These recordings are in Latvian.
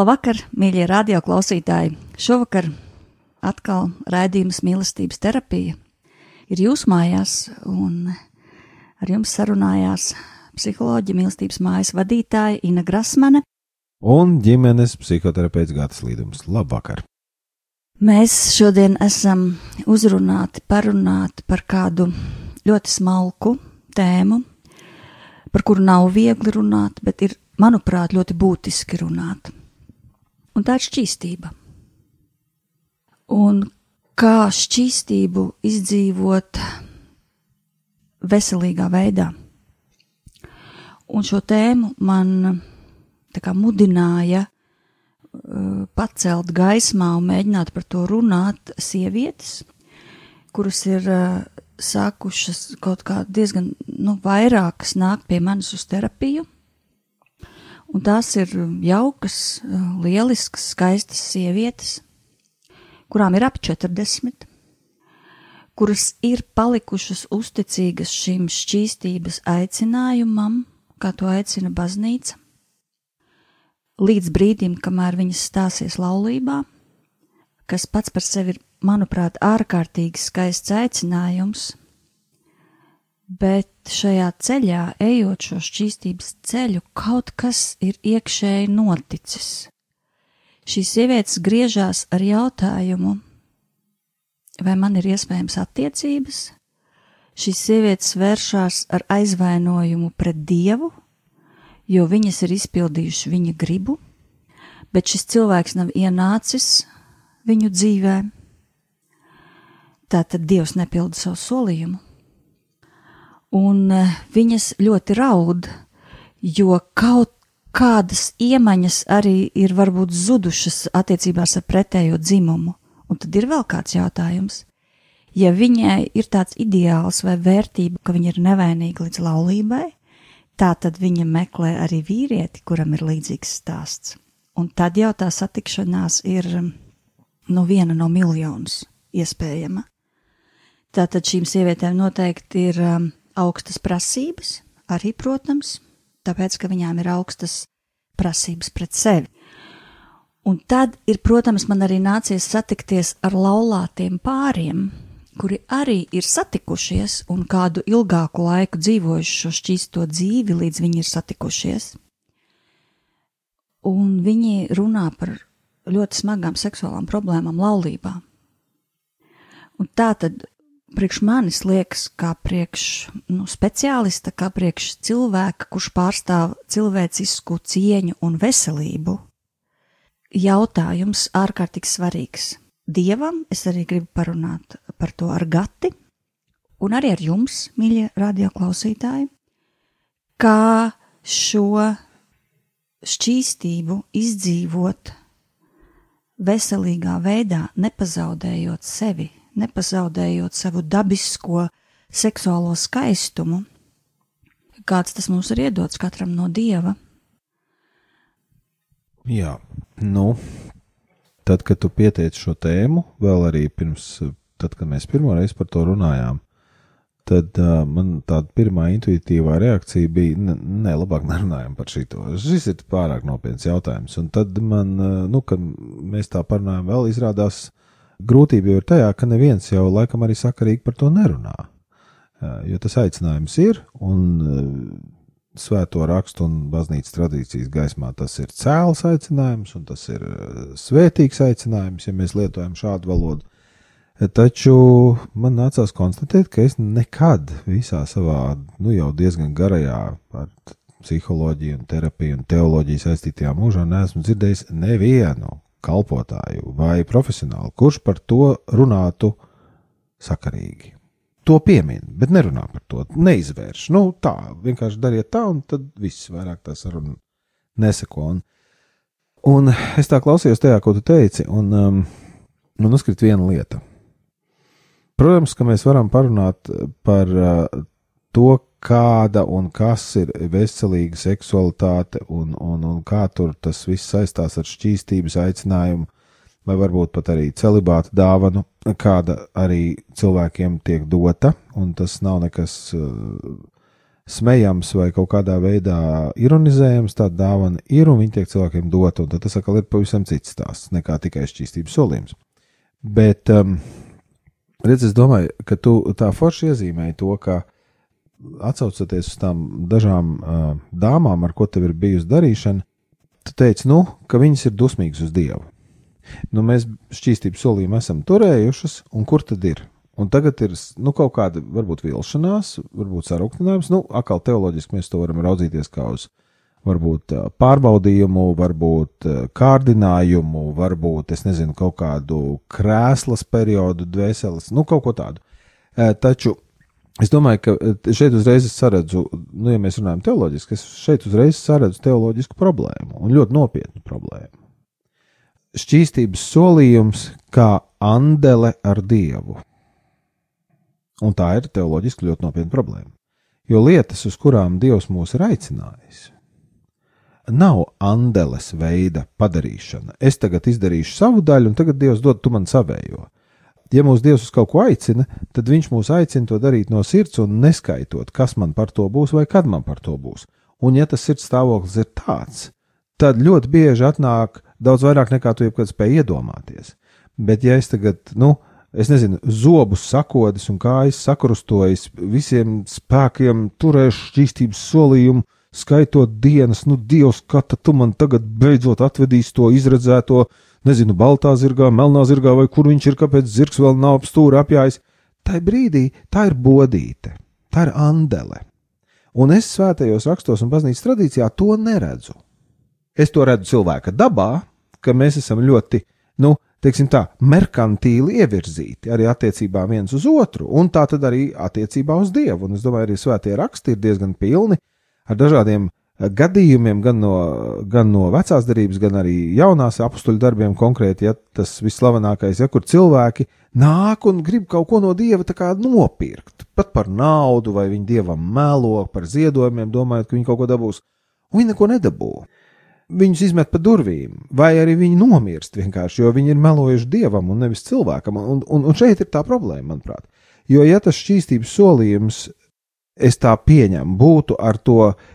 Labvakar, mīļie radioklausītāji! Šovakar atkal raidījums mīlestības terapija ir jūsu mājās, un ar jums sarunājās psiholoģija mīlestības mājas vadītāja Ina Grasmane un ģimenes psihoterapeits Gatis Līdums. Labvakar! Mēs šodien esam uzrunāti, parunāti par kādu ļoti smalku tēmu, par kuru nav viegli runāt, bet ir, manuprāt, ļoti būtiski runāt un tā ir šķīstība. Un kā šķīstību izdzīvot veselīgā veidā. Un šo tēmu man kā, mudināja uh, pacelt gaismā un mēģināt par to runāt sievietes, kuras ir uh, sākušas kaut kā diezgan nu, vairākas nāk pie manis uz terapiju Un tās ir jaukas, lieliskas, skaistas sievietes, kurām ir ap 40, kuras ir palikušas uzticīgas šim šķīstības aicinājumam, kā to aicina baznīca, līdz brīdim, kamēr viņas stāsies laulībā, kas pats par sevi ir, manuprāt, ārkārtīgi skaists aicinājums, bet šajā ceļā, ejot šo šķīstības ceļu, kaut kas ir iekšēji noticis. Šīs sievietes griežās ar jautājumu, vai man ir iespējams attiecības? Šīs sievietes vēršās ar aizvainojumu pret Dievu, jo viņas ir izpildījušas viņa gribu, bet šis cilvēks nav ienācis viņu dzīvē. Tātad Dievs nepilda savu solījumu un eh, viņas ļoti raud, jo kaut kādas iemaņas arī ir varbūt zudušas attiecībās ar pretējo dzimumu. Un tad ir vēl kāds jautājums. Ja viņai ir tāds ideāls vai vērtība, ka viņa ir nevainīga līdz laulībai, tā tad viņa meklē arī vīrieti, kuram ir līdzīgs stāsts. Un tad jau tā satikšanās ir nu, viena no miljonus iespējama. Tātad šīm sievietēm noteikti ir um, augstas prasības, arī, protams, tāpēc, ka viņām ir augstas prasības pret sevi. Un tad ir, protams, man arī nācies satikties ar laulātiem pāriem, kuri arī ir satikušies un kādu ilgāku laiku dzīvojuši šo šķīsto dzīvi, līdz viņi ir satikušies. Un viņi runā par ļoti smagām seksuālām problēmām laulībā. Un tā tad priekš manis liekas, kā priekš nu, speciālista, kā priekš cilvēka, kurš pārstāv cilvēcisku cieņu un veselību. Jautājums ārkārtīgi svarīgs. Dievam es arī gribu parunāt par to ar Gati un arī ar jums, mīļie radioklausītāji, kā šo šķīstību izdzīvot veselīgā veidā, nepazaudējot sevi nepazaudējot savu dabisko seksuālo skaistumu, kāds tas mums ir iedots katram no dieva. Jā, nu, tad, kad tu pieteici šo tēmu, vēl arī pirms, tad, kad mēs pirmo reizi par to runājām, tad uh, man tāda pirmā intuitīvā reakcija bija, nē, labāk nerunājam par šito. Šis ir pārāk nopietns jautājums. Un tad man, uh, nu, kad mēs tā parunājam, vēl izrādās, Grūtība jau ir tajā, ka neviens jau laikam arī sakarīgi par to nerunā. Jo tas aicinājums ir, un svēto rakstu un baznīcas tradīcijas gaismā tas ir cēls aicinājums, un tas ir svētīgs aicinājums, ja mēs lietojam šādu valodu. Taču man nācās konstatēt, ka es nekad visā savā, nu jau diezgan garajā ar psiholoģiju, un terapiju un teoloģiju saistītajā mūžā neesmu dzirdējis nevienu kalpotāju vai profesionālu, kurš par to runātu sakarīgi. To piemin, bet nerunā par to, neizvērš. Nu, tā, vienkārši dariet tā, un tad viss vairāk tā saruna neseko. Un, un es tā klausījos tajā, ko tu teici, un um, man uzkrīt viena lieta. Protams, ka mēs varam parunāt par uh, to, kāda un kas ir veselīga seksualitāte un, un, un kā tur tas viss saistās ar šķīstības aicinājumu, vai varbūt pat arī celibāta dāvanu, kāda arī cilvēkiem tiek dota, un tas nav nekas uh, smējams vai kaut kādā veidā ironizējams. Tā dāvana ir un viņa tiek cilvēkiem dota, un tas atkal ir pavisam cits stāsts nekā tikai šķīstības solījums. Bet, um, redz, es domāju, ka tu tā forši iezīmēji to, ka uh, atcaucoties uz tām dažām uh, dāmām, ar ko tev ir bijusi darīšana, tu teici, nu, ka viņas ir dusmīgas uz Dievu. Nu, mēs šķīstības solījumu esam turējušas, un kur tad ir? Un tagad ir nu, kaut kāda, varbūt vilšanās, varbūt sarūktinājums. Nu, atkal teoloģiski mēs to varam raudzīties kā uz varbūt pārbaudījumu, varbūt kārdinājumu, varbūt, nezinu, kaut kādu krēslas periodu, dvēseles, nu, kaut ko tādu. Taču Es domāju, ka eh, šeit uzreiz es saredzu, nu, ja mēs runājam teoloģiski, es šeit uzreiz saredzu teoloģisku problēmu un ļoti nopietnu problēmu. Šķīstības solījums kā andele ar dievu. Un tā ir teoloģiski ļoti nopietna problēma. Jo lietas, uz kurām Dievs mūs ir aicinājis, nav andeles veida padarīšana. Es tagad izdarīšu savu daļu, un tagad Dievs dod tu man savējo ja mūsu Dievs uz kaut ko aicina, tad Viņš mūs aicina to darīt no sirds un neskaitot, kas man par to būs vai kad man par to būs. Un, ja tas sirds stāvoklis ir tāds, tad ļoti bieži atnāk daudz vairāk nekā tu jebkad spēj iedomāties. Bet, ja es tagad, nu, es nezinu, zobus sakodis un kājas sakrustojas, visiem spēkiem turēšu šķīstības solījumu, skaitot dienas, nu, Dievs, kā tu man tagad beidzot atvedīs to izredzēto nezinu, baltā zirgā, melnā zirgā, vai kur viņš ir, kāpēc zirgs vēl nav ap stūri apjājis. Tā brīdī tā ir bodīte, tā ir andele. Un es svētajos rakstos un baznīcas tradīcijā to neredzu. Es to redzu cilvēka dabā, ka mēs esam ļoti, nu, teiksim tā, merkantīli ievirzīti arī attiecībā viens uz otru, un tā tad arī attiecībā uz Dievu. Un es domāju, arī svētie raksti ir diezgan pilni ar dažādiem gadījumiem, gan no, gan no vecās darbības, gan arī jaunās apstuļu darbiem, konkrēti, ja tas vislavenākais, ja kur cilvēki nāk un grib kaut ko no dieva nopirkt, pat par naudu, vai viņi dievam melo par ziedojumiem, domājot, ka viņi kaut ko dabūs, un viņi neko nedabū. Viņus izmet pa durvīm, vai arī viņi nomirst vienkārši, jo viņi ir melojuši dievam un nevis cilvēkam. Un, un, un šeit ir tā problēma, manuprāt. Jo, ja tas šķīstības solījums, es tā pieņemu, būtu ar to uh,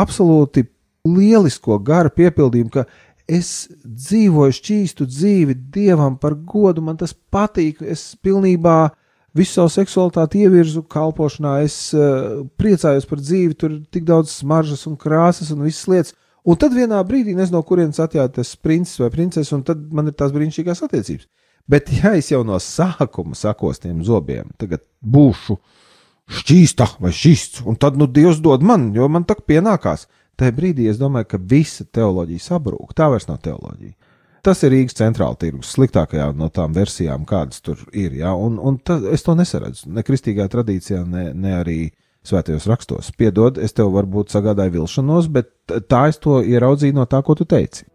absolūti lielisko gara piepildījumu, ka es dzīvoju šķīstu dzīvi dievam par godu, man tas patīk, es pilnībā visu savu seksualitāti ievirzu kalpošanā, es uh, priecājos par dzīvi, tur ir tik daudz smaržas un krāsas un visas lietas. Un tad vienā brīdī nezinu, no kurienes atjāta tas princis vai princese, un tad man ir tās brīnišķīgās attiecības. Bet, ja es jau no sākuma sakos tiem zobiem, tagad būšu uh, šķīsta vai šķīsts, un tad nu Dievs dod man, jo man tak pienākās. Tajā brīdī es domāju, ka visa teoloģija sabrūk. Tā vairs nav teoloģija. Tas ir Rīgas centrāla tirgus sliktākajā no tām versijām, kādas tur ir. Ja? Un, un ta, es to nesaredzu ne kristīgā tradīcijā, ne, ne arī svētajos rakstos. Piedod, es tev varbūt sagādāju vilšanos, bet tā es to ieraudzīju no tā, ko tu teici.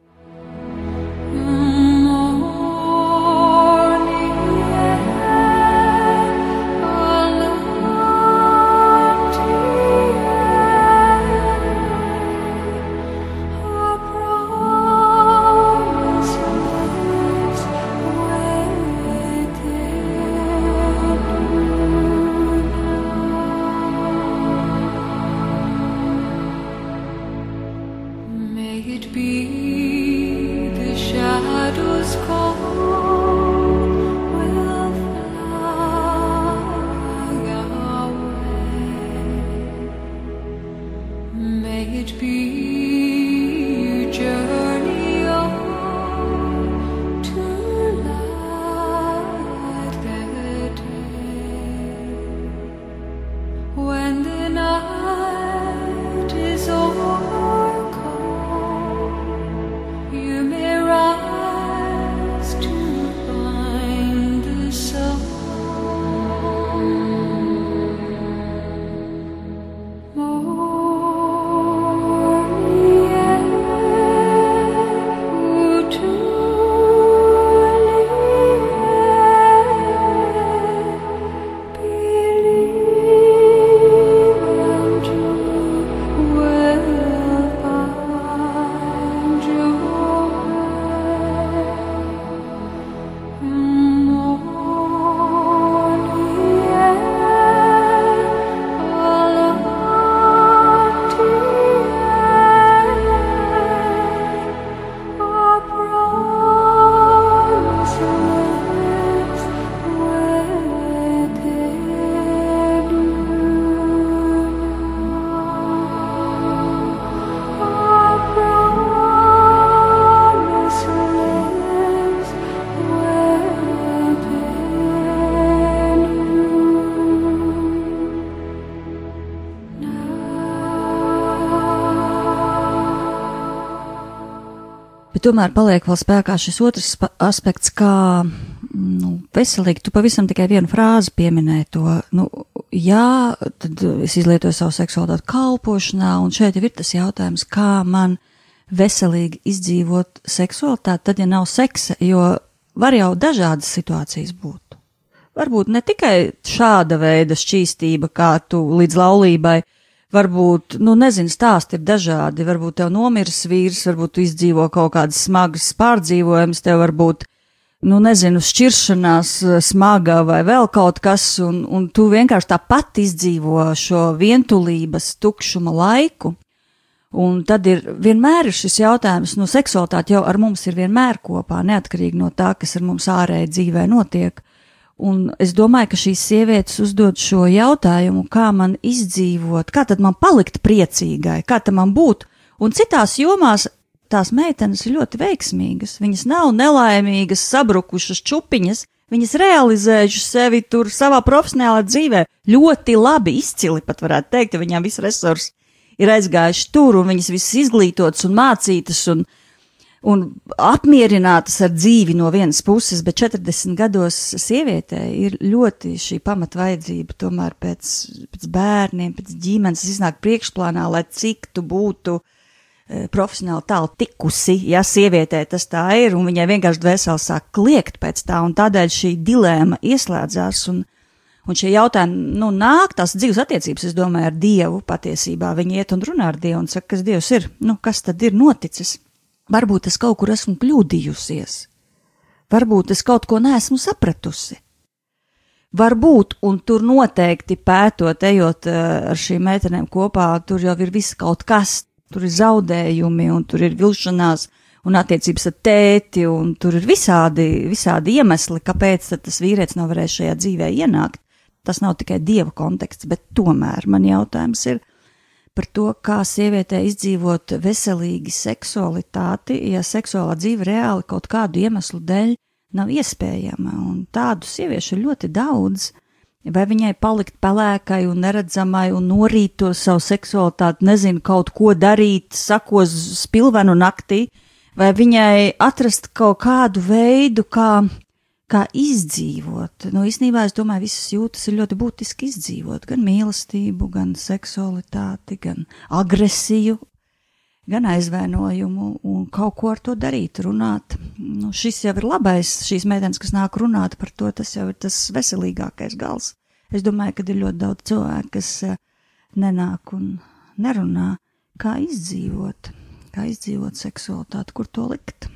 Bet tomēr paliek vēl spēkā šis otrs aspekts, kā nu, veselīgi. Tu pavisam tikai vienu frāzi pieminēji to. Nu, jā, tad es izlietoju savu seksualitāti kalpošanā, un šeit ir tas jautājums, kā man veselīgi izdzīvot seksualitāti, tad, ja nav seksa, jo var jau dažādas situācijas būt. Varbūt ne tikai šāda veida šķīstība, kā tu līdz laulībai, varbūt, nu, nezinu, stāsti ir dažādi, varbūt tev nomirs vīrs, varbūt tu izdzīvo kaut kādas smagas pārdzīvojumus, tev varbūt, nu, nezinu, šķiršanās smaga vai vēl kaut kas, un, un tu vienkārši tāpat izdzīvo šo vientulības tukšuma laiku. Un tad ir vienmēr ir šis jautājums, nu, seksualitāte jau ar mums ir vienmēr kopā, neatkarīgi no tā, kas ar mums ārēji dzīvē notiek. Un es domāju, ka šīs sievietes uzdod šo jautājumu, kā man izdzīvot, kā tad man palikt priecīgai, kā tad man būt. Un citās jomās tās meitenes ir ļoti veiksmīgas. Viņas nav nelaimīgas, sabrukušas čupiņas, viņas realizējušas sevi tur savā profesionālā dzīvē ļoti labi, izcili pat varētu teikt, ja viņām viss resursi ir aizgājuši tur, un viņas visas izglītotas un mācītas un, un apmierinātas ar dzīvi no vienas puses, bet 40 gados sievietē ir ļoti šī pamatvajadzība tomēr pēc, pēc bērniem, pēc ģimenes iznāk priekšplānā, lai cik tu būtu e, profesionāli tālu tikusi, ja sievietē tas tā ir, un viņai vienkārši dvēseli sāk kliegt pēc tā, un tādēļ šī dilēma ieslēdzās, un, Un šie jautājumi, nu, nāk tās dzīves attiecības, es domāju, ar Dievu patiesībā. Viņi iet un runā ar Dievu un saka, kas Dievs ir, nu, kas tad ir noticis. Varbūt es kaut kur esmu kļūdījusies. Varbūt es kaut ko neesmu sapratusi. Varbūt, un tur noteikti pētot, ejot eh, ar šīm meitenēm kopā, tur jau ir viss kaut kas, tur ir zaudējumi un tur ir vilšanās un attiecības ar tēti, un tur ir visādi, visādi iemesli, kāpēc tas vīrietis nav varējis šajā dzīvē ienākt. Tas nav tikai dieva konteksts, bet tomēr man jautājums ir par to, kā sievietē izdzīvot veselīgi seksualitāti, ja seksuālā dzīve reāli kaut kādu iemeslu dēļ nav iespējama. Un tādu sieviešu ir ļoti daudz. Vai viņai palikt pelēkai un neredzamai un norīt to savu seksualitāti, nezinu, kaut ko darīt, sakos spilvenu naktī, vai viņai atrast kaut kādu veidu, kā kā izdzīvot. Nu, īstenībā es domāju, visas jūtas ir ļoti būtiski izdzīvot. Gan mīlestību, gan seksualitāti, gan agresiju, gan aizvainojumu un kaut ko ar to darīt, runāt. Nu, šis jau ir labais, šīs meitenes, kas nāk runāt par to, tas jau ir tas veselīgākais gals. Es domāju, ka ir ļoti daudz cilvēku, kas eh, nenāk un nerunā, kā izdzīvot, kā izdzīvot seksualitāti, kur to likt.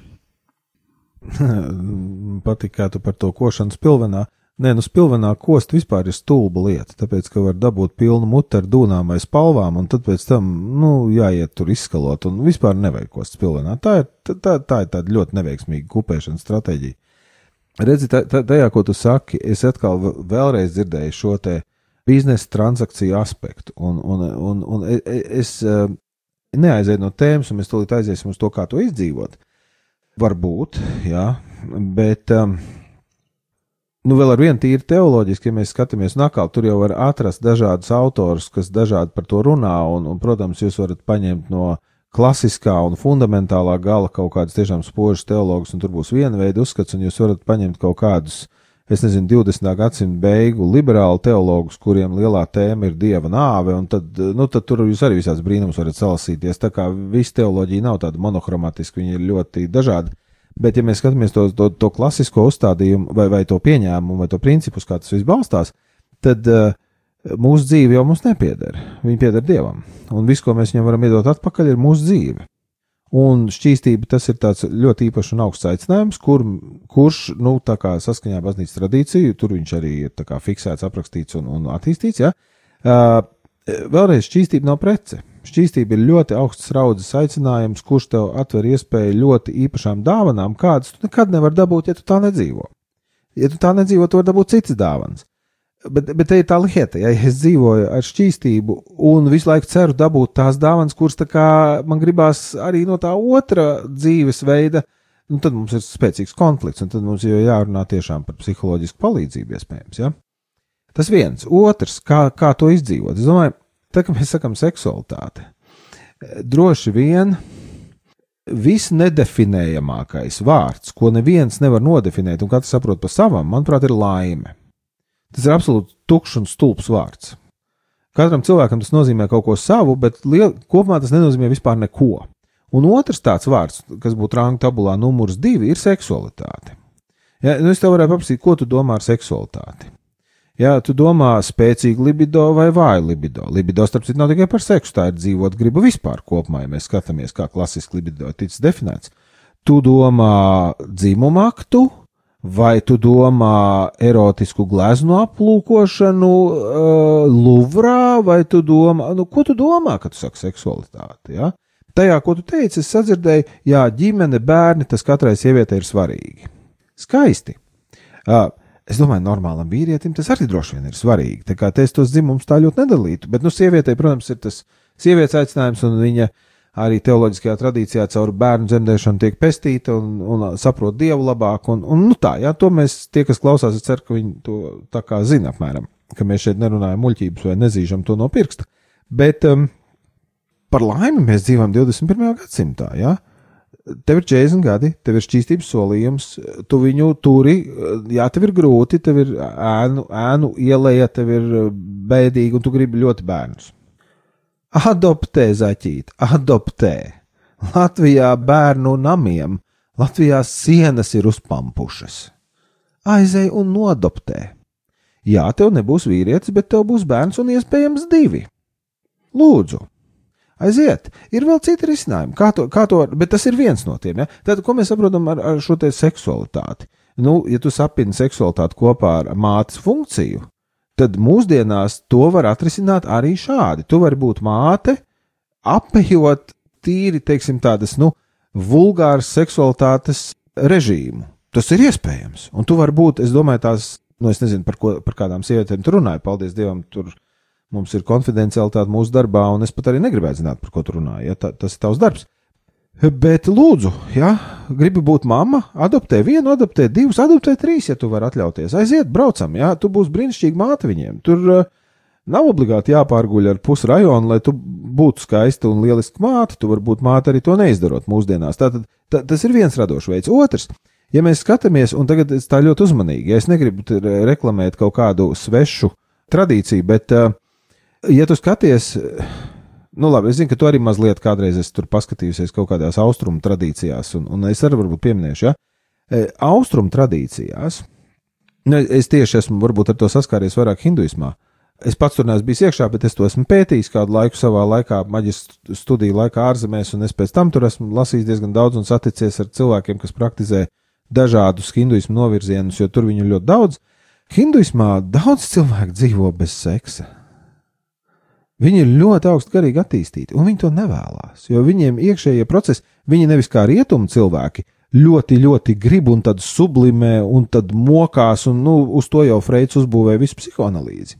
patīk, kā tu par to košanu spilvenā. Nē, nu spilvenā kost vispār ir stulba lieta, tāpēc, ka var dabūt pilnu mutu ar dūnām vai spalvām, un tad pēc tam, nu, jāiet tur izskalot, un vispār nevajag kost spilvenā. Tā ir, tā, tā ir tāda ļoti neveiksmīga kupēšanas stratēģija. Redzi, tajā, ko tu saki, es atkal vēlreiz dzirdēju šo te biznesa transakciju aspektu, un, un, un, un e, e, es eh, neaizēju no tēmas, un mēs tūlīt aiziesim uz to, kā to izdzīvot. Varbūt, jā, bet um, nu, vēl ar vienu tīri teoloģiski, ja mēs skatāmies nakā, tur jau var atrast dažādus autorus, kas dažādi par to runā, un, un, protams, jūs varat paņemt no klasiskā un fundamentālā gala kaut kādus tiešām spožus teologus, un tur būs viena veida uzskats, un jūs varat paņemt kaut kādus es nezinu, 20. gadsimta beigu liberālu teologus, kuriem lielā tēma ir dieva nāve, un tad, nu, tad tur jūs arī visāds brīnums varat salasīties. Tā kā visa teoloģija nav tāda monochromatiska, viņi ir ļoti dažādi. Bet, ja mēs skatāmies to, to, to klasisko uzstādījumu, vai, vai to pieņēmumu, vai to principus, kā tas viss balstās, tad uh, mūsu dzīve jau mums nepieder. Viņa pieder dievam. Un viss, ko mēs viņam varam iedot atpakaļ, ir mūsu dzīve. Un šķīstība tas ir ļoti īpašs un augsts aicinājums, kur, kurš, nu, tā kā saskaņā ar baznīcas tradīciju, tur viņš arī ir fiksēts, aprakstīts un, un attīstīts, ja. Uh, vēlreiz šķīstība nav prece. Šķīstība ir ļoti augsts raudzes aicinājums, kurš tev atver iespēju ļoti īpašām dāvanām, kādas tu nekad nevari dabūt, ja tu tā nedzīvo. Ja tu tā nedzīvo, tu vari dabūt citas dāvanas. Bet, bet te ir tā lieta, ja es dzīvoju ar šķīstību un visu laiku ceru dabūt tās dāvanas, kuras tā kā man gribās arī no tā otra dzīvesveida, nu tad mums ir spēcīgs konflikts, un tad mums jau jārunā tiešām par psiholoģisku palīdzību iespējams. Ja? Tas viens. Otrs, kā, kā to izdzīvot. Es domāju, tā kā mēs sakam seksualitāte, droši vien visnedefinējamākais vārds, ko neviens nevar nodefinēt, un katrs saprot pa savam, manuprāt, ir laime. Tas ir absolūti tukšs un stulbs vārds. Katram cilvēkam tas nozīmē kaut ko savu, bet liel, kopumā tas nenozīmē vispār neko. Un otrs tāds vārds, kas būtu rāņu tabulā numurs divi, ir seksualitāte. Ja, nu es tev varētu paprasīt, ko tu domā ar seksualitāti. Ja tu domā spēcīgu libido vai vāju libido, libido starp citu nav tikai par seksu, tā ir dzīvot griba vispār kopumā, ja mēs skatāmies, kā klasiski libido ticis definēts. Tu domā dzimumu aktu, vai tu domā erotisku gleznu aplūkošanu uh, Luvrā, vai tu domā, nu, ko tu domā, kad tu saki seksualitāti? Ja? Tajā, ko tu teici, es sadzirdēju, jā, ģimene, bērni, tas katrai sievietei ir svarīgi. Skaisti. Uh, Es domāju, normālam vīrietim tas arī droši vien ir svarīgi. Tā kā es tos dzimumus tā ļoti nedalītu. Bet, nu, sievietei, protams, ir tas sievietes aicinājums, un viņa arī teoloģiskajā tradīcijā caur bērnu dzemdēšanu tiek pestīta un, un saprot dievu labāk. Un, un nu tā, jā, to mēs, tie, kas klausās, es ceru, ka viņi to tā kā zina apmēram, ka mēs šeit nerunājam muļķības vai nezīžam to no pirksta. Bet um, par laimi mēs dzīvojam 21. gadsimtā, jā. Tev ir 40 gadi, tev ir šķīstības solījums, tu viņu turi, jā, tev ir grūti, tev ir ēnu, ēnu ielēja, tev ir bēdīgi, un tu gribi ļoti bērnus. Adoptē, zaķīt, adoptē. Latvijā bērnu namiem, Latvijā sienas ir uzpampušas. Aizej un nodoptē. Jā, tev nebūs vīrietis, bet tev būs bērns un iespējams divi. Lūdzu, Aiziet, ir vēl citi risinājumi, kā to, kā to bet tas ir viens no tiem. Ja? Tad, ko mēs saprotam ar, ar šo te seksualitāti? Nu, ja tu sapini seksualitāti kopā ar mātes funkciju, tad mūsdienās to var atrisināt arī šādi. Tu vari būt māte, apējot tīri, teiksim, tādas, nu, vulgāras seksualitātes režīmu. Tas ir iespējams. Un tu vari būt, es domāju, tās, nu, es nezinu, par, ko, par kādām sievietēm tu runāji, paldies Dievam, tur Mums ir konfidencialitāte mūsu darbā, un es pat arī negribētu zināt, par ko tu runā. Ja? Tā, tas ir tavs darbs. Bet, lūdzu, ja gribi būt mamma, adoptē vienu, adoptē divus, adoptē trīs, ja tu vari atļauties. Aiziet, braucam, ja tu būsi brīnišķīga māte viņiem. Tur uh, nav obligāti jāpārguļ ar pusi rajonu, lai tu būtu skaista un lieliska māte. Tu vari būt māte arī to neizdarot mūsdienās. Tātad tā, tas ir viens radošs veids. Otrs, ja mēs skatāmies, un tagad es tā ļoti uzmanīgi, ja es negribu reklamēt kaut kādu svešu tradīciju, bet uh, ja tu skaties, nu labi, es zinu, ka tu arī mazliet kādreiz esi tur paskatījusies kaut kādās austrumu tradīcijās, un, un es arī varbūt pieminēšu, ja, e, austrumu tradīcijās, nu, es tieši esmu varbūt ar to saskāries vairāk hinduismā. Es pats tur neesmu bijis iekšā, bet es to esmu pētījis kādu laiku savā laikā, maģistrāta studiju laikā ārzemēs, un es pēc tam tur esmu lasījis diezgan daudz un saticies ar cilvēkiem, kas praktizē dažādus hinduismu novirzienus, jo tur viņu ļoti daudz. Hinduismā daudz cilvēku dzīvo bez seksa. Viņi ir ļoti augstu garīgi attīstīti, un viņi to nevēlas. Jo viņiem iekšējie procesi, viņi nevis kā rietumu cilvēki, ļoti, ļoti grib un tad sublimē un tad mokās, un nu, uz to jau Freids uzbūvēja visu psihoanalīzi.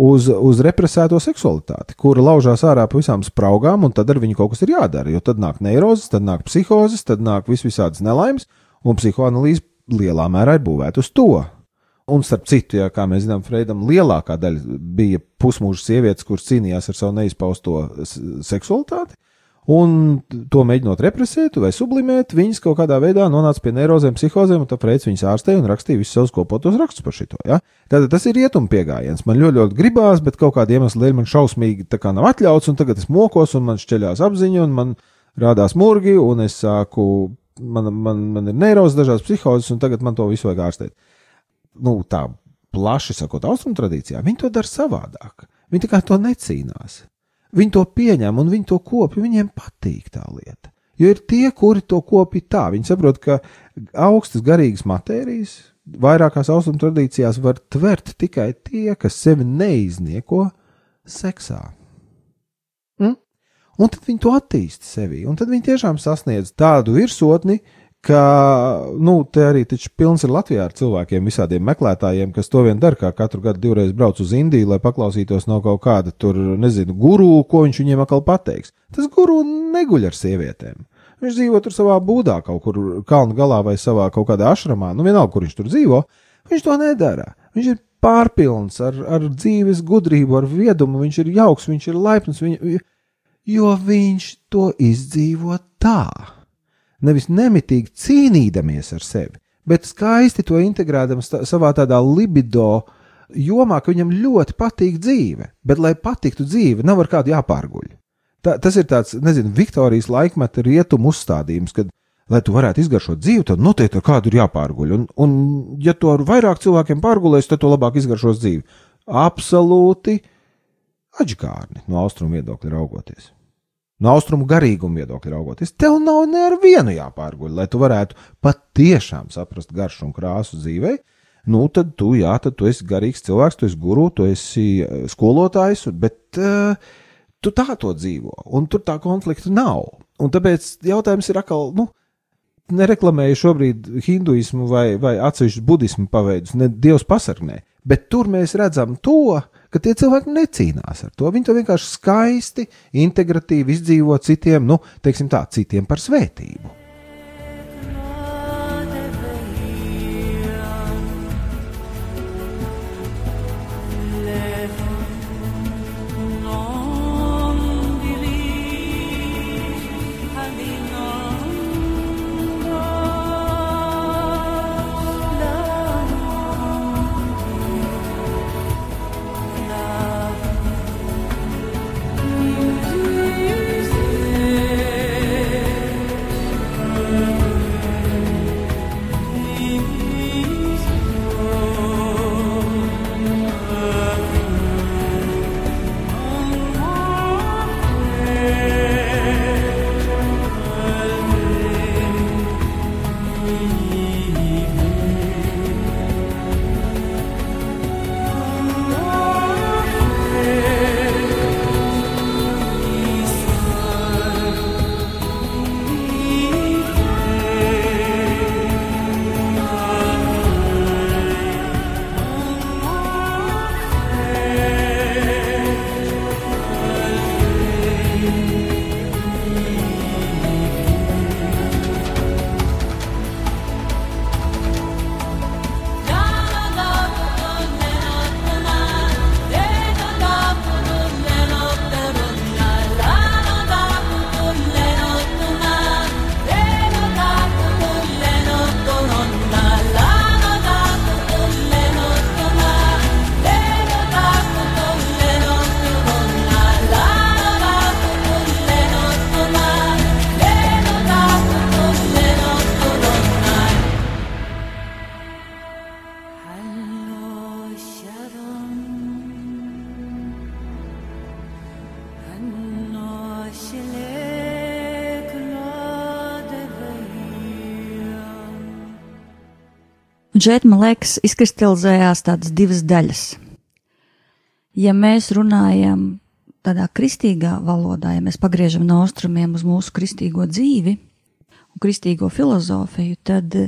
Uz, uz represēto seksualitāti, kura laužās ārā pa visām spraugām, un tad ar viņu kaut kas ir jādara. Jo tad nāk neirozes, tad nāk psihozes, tad nāk vis visādas nelaimes, un psihoanalīze lielā mērā ir būvēta uz to. Un, starp citu, ja, kā mēs zinām, Freidam lielākā daļa bija pusmūža sievietes, kuras cīnījās ar savu neizpausto seksualitāti, un to mēģinot represēt vai sublimēt, viņas kaut kādā veidā nonāca pie neirozēm, psihozēm, un tā Freids viņas ārstēja un rakstīja visus savus kopotos rakstus par šito. Ja? Tātad tas ir rietumu pieejams. Man ļoti, ļoti gribās, bet kaut kāda iemesla dēļ man šausmīgi tā kā nav atļauts, un tagad es mokos, un man šķeļās apziņa, un man rādās murgi, un es sāku, man, man, man ir neirozes, dažādas psihozes, un tagad man to visu vajag ārstēt nu, tā plaši sakot, austrumu tradīcijā, viņi to dara savādāk. Viņi tā kā to necīnās. Viņi to pieņem un viņi to kopja, viņiem patīk tā lieta. Jo ir tie, kuri to kopja tā, viņi saprot, ka augstas garīgas matērijas vairākās austrumu tradīcijās var tvert tikai tie, kas sevi neiznieko seksā. Mm? Un tad viņi to attīsta sevī, un tad viņi tiešām sasniedz tādu virsotni, uh, ka, nu, te arī taču pilns ir Latvijā ar cilvēkiem, visādiem meklētājiem, kas to vien dara, kā katru gadu divreiz brauc uz Indiju, lai paklausītos no kaut kāda tur, nezinu, guru, ko viņš viņiem atkal pateiks. Tas guru neguļ ar sievietēm. Viņš dzīvo tur savā būdā, kaut kur kalnu galā vai savā kaut kādā ašramā, nu vienalga, kur viņš tur dzīvo. Viņš to nedara. Viņš ir pārpilns ar, ar dzīves gudrību, ar viedumu, viņš ir jauks, viņš ir laipns. Viņ, jo viņš to izdzīvo tā. Nevis nemitīgi cīnīdamies ar sevi, bet skaisti to integrēdams tā, savā tādā libido jomā, ka viņam ļoti patīk dzīve. Bet, lai patiktu dzīve, nav ar kādu jāpārguļ. Tā, tas ir tāds, nezinu, Viktorijas laikmeta rietumu uzstādījums, kad, lai tu varētu izgaršot dzīvi, tad noteikti ar kādu ir jāpārguļ. Un, un ja to ar vairāk cilvēkiem pārgulēs, tad to labāk izgaršos dzīvi. Absolūti atžgārni no austrumu viedokļa raugoties. No austrumu garīguma viedokļa raugoties, tev nav ne ar vienu jāpārguļ, lai tu varētu patiešām saprast garšu un krāsu dzīvei. Nu, tad tu, jā, tad tu esi garīgs cilvēks, tu esi guru, tu esi eh, skolotājs, bet uh, tu tā to dzīvo, un tur tā konflikta nav. Un tāpēc jautājums ir atkal, nu, nereklamēju šobrīd hinduismu vai, vai atsevišķu budismu paveidus, ne Dievs pasargnē, bet tur mēs redzam to, ka tie cilvēki necīnās ar to. Viņi to vienkārši skaisti, integratīvi izdzīvo citiem, nu, teiksim tā, citiem par svētību. Un šeit, man liekas, izkristalizējās tādas divas daļas. Ja mēs runājam tādā kristīgā valodā, ja mēs pagriežam no austrumiem uz mūsu kristīgo dzīvi un kristīgo filozofiju, tad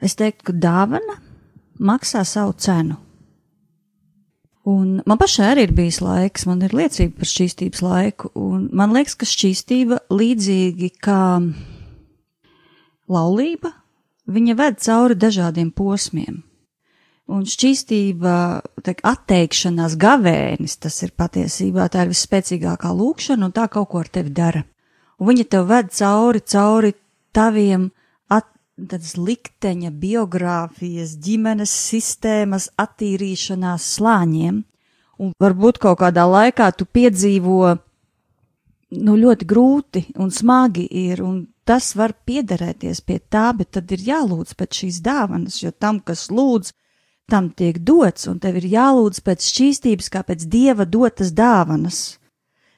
es teiktu, ka dāvana maksā savu cenu. Un man pašai arī ir bijis laiks, man ir liecība par šķīstības laiku, un man liekas, ka šķīstība līdzīgi kā laulība viņa ved cauri dažādiem posmiem. Un šķīstība, teik, atteikšanās gavēnis, tas ir patiesībā tā ir visspēcīgākā lūkšana, un tā kaut ko ar tevi dara. Un viņa tev ved cauri, cauri taviem at, likteņa, biogrāfijas, ģimenes sistēmas attīrīšanās slāņiem, un varbūt kaut kādā laikā tu piedzīvo, nu, ļoti grūti un smagi ir, un tas var piederēties pie tā, bet tad ir jālūdz pēc šīs dāvanas, jo tam, kas lūdz, tam tiek dots, un tev ir jālūdz pēc šķīstības, kā pēc dieva dotas dāvanas.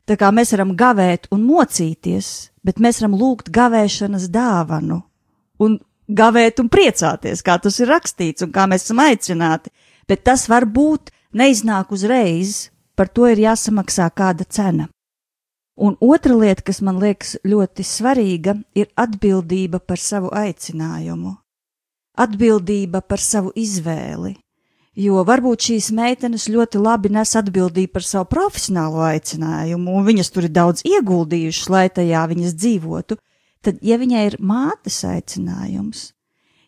Tā kā mēs varam gavēt un mocīties, bet mēs varam lūgt gavēšanas dāvanu un gavēt un priecāties, kā tas ir rakstīts un kā mēs esam aicināti, bet tas var būt neiznāk uzreiz, par to ir jāsamaksā kāda cena. Un otra lieta, kas man liekas ļoti svarīga, ir atbildība par savu aicinājumu, atbildība par savu izvēli. Jo varbūt šīs meitenes ļoti labi nes atbildību par savu profesionālo aicinājumu, un viņas tur ir daudz ieguldījušas, lai tajā viņas dzīvotu. Tad, ja viņai ir mātes aicinājums,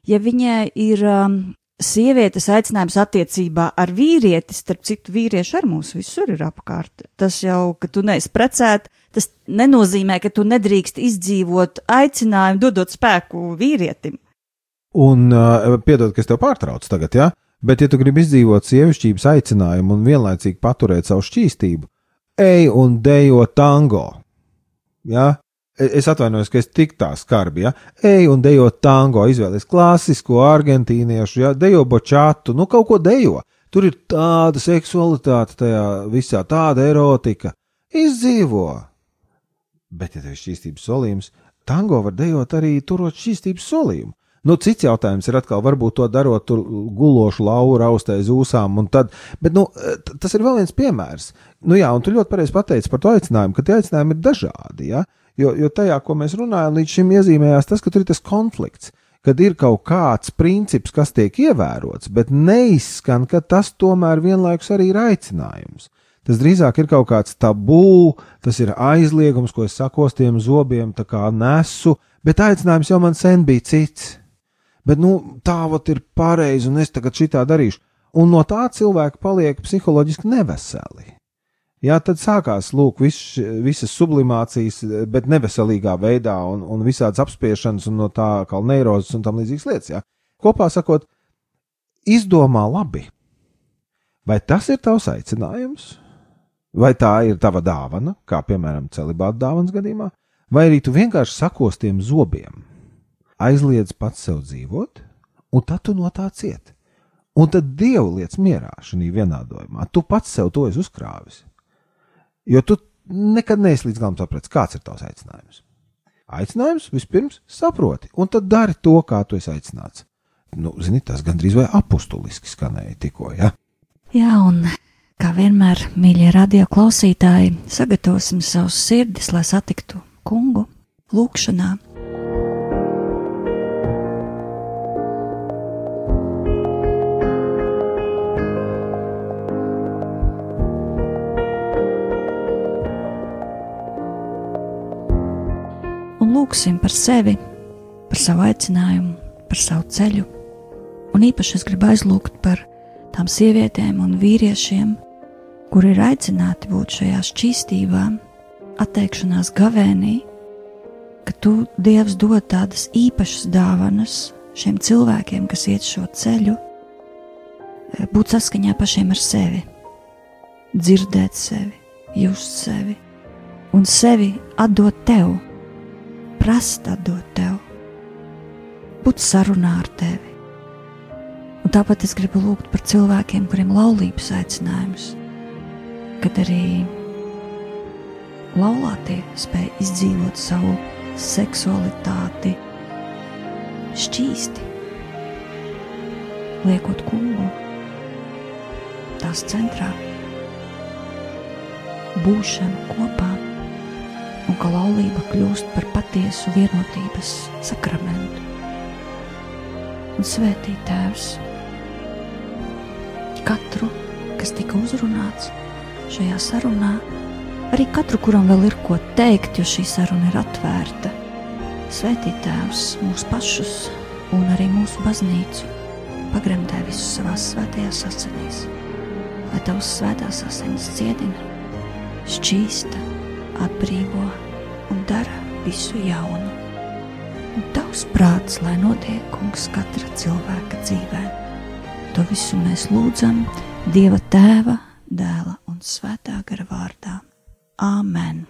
ja viņai ir um, sievietes aicinājums attiecībā ar vīrieti, starp citu, vīrieši ar mums visur ir apkārt. Tas jau, ka tu neesi precēta, tas nenozīmē, ka tu nedrīkst izdzīvot aicinājumu, dodot spēku vīrietim. Un, uh, piedod, ka es tev pārtraucu tagad, ja? Bet, ja tu gribi izdzīvot sievišķības aicinājumu un vienlaicīgi paturēt savu šķīstību, ej un dejo tango. Ja? Es atvainojos, ka es tik tā skarbi, ja? Ej un dejo tango, izvēlies klasisko argentīniešu, ja? Dejo bočātu, nu kaut ko dejo. Tur ir tāda seksualitāte tajā visā, tāda erotika. Izdzīvo! Bet, ja tev ir šķīstības solījums, tango var dejot arī turot šķīstības solījumu. Nu, cits jautājums ir atkal, varbūt to darot tur gulošu lauru, austēs ūsām, un tad, bet, nu, tas ir vēl viens piemērs. Nu, jā, un tu ļoti pareizi pateici par to aicinājumu, ka tie aicinājumi ir dažādi, ja? Jo, jo tajā, ko mēs runājam, līdz šim iezīmējās tas, ka tur ir tas konflikts, kad ir kaut kāds princips, kas tiek ievērots, bet neizskan, ka tas tomēr vienlaikus arī ir aicinājums. Tas drīzāk ir kaut kāds tabū, tas ir aizliegums, ko es sakostiem zobiem nesu, bet aicinājums jau man sen bija cits. Bet nu, tā vat ir pareizi, un es tagad šitā darīšu. Un no tā cilvēki paliek psiholoģiski neveseli. Jā, tad sākās lūk, vis, visas sublimācijas, bet neveselīgā veidā, un, un visādas apspiešanas, un no tā kā neirozes un tam līdzīgas lietas. Jā. Kopā sakot, izdomā labi. Vai tas ir tavs aicinājums, vai tā ir tava dāvana, kā piemēram celibāta dāvanas gadījumā, vai arī tu vienkārši sakos tiem zobiem, aizliedz pats sev dzīvot, un tad tu no tā cieti. Un tad dievu lietas mierā šajā vienādojumā. Tu pats sev to esi uzkrāvis. Jo tu nekad neesi līdz galam sapratis, kāds ir tavs aicinājums. Aicinājums vispirms saproti, un tad dari to, kā tu esi aicināts. Nu, zini, tas gandrīz vai apustuliski skanēja tikko, ja? Jā, un kā vienmēr, mīļie radio klausītāji, sagatavosim savus sirdis, lai satiktu kungu lūkšanā. Lūksim par sevi, par savu aicinājumu, par savu ceļu. Un īpaši es gribu aizlūgt par tām sievietēm un vīriešiem, kuri ir aicināti būt šajā šķīstībā, atteikšanās gavēnī, ka tu, Dievs, dod tādas īpašas dāvanas šiem cilvēkiem, kas iet šo ceļu, būt saskaņā pašiem ar sevi, dzirdēt sevi, just sevi un sevi atdot tev prast atdot tev, būt sarunā ar tevi. Un tāpat es gribu lūgt par cilvēkiem, kuriem laulības aicinājums, kad arī laulātie spēj izdzīvot savu seksualitāti šķīsti, liekot kungu tās centrā, būšanu kopā ka laulība kļūst par patiesu vienotības sakramentu. Un svētī Tēvs katru, kas tika uzrunāts šajā sarunā, arī katru, kuram vēl ir ko teikt, jo šī saruna ir atvērta. Svētī Tēvs mūsu pašus un arī mūsu baznīcu pagremdē visus savās svētajās asinīs, lai tavs svētās asinis dziedina, šķīsta atbrīvo un dara visu jaunu. Un tavs prāts, lai notiek kungs katra cilvēka dzīvē. To visu mēs lūdzam Dieva tēva, dēla un svētā gara vārdā. Āmen!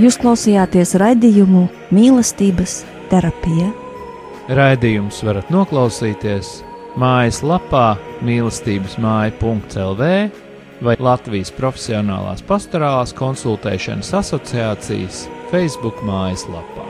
Jūs klausījāties raidījumu mīlestības terapija. Raidījums varat noklausīties mājaslapā mīlestības māja.lv vai Latvijas Profesionālās pastorālās konsultēšanas asociācijas Facebook mājaslapā.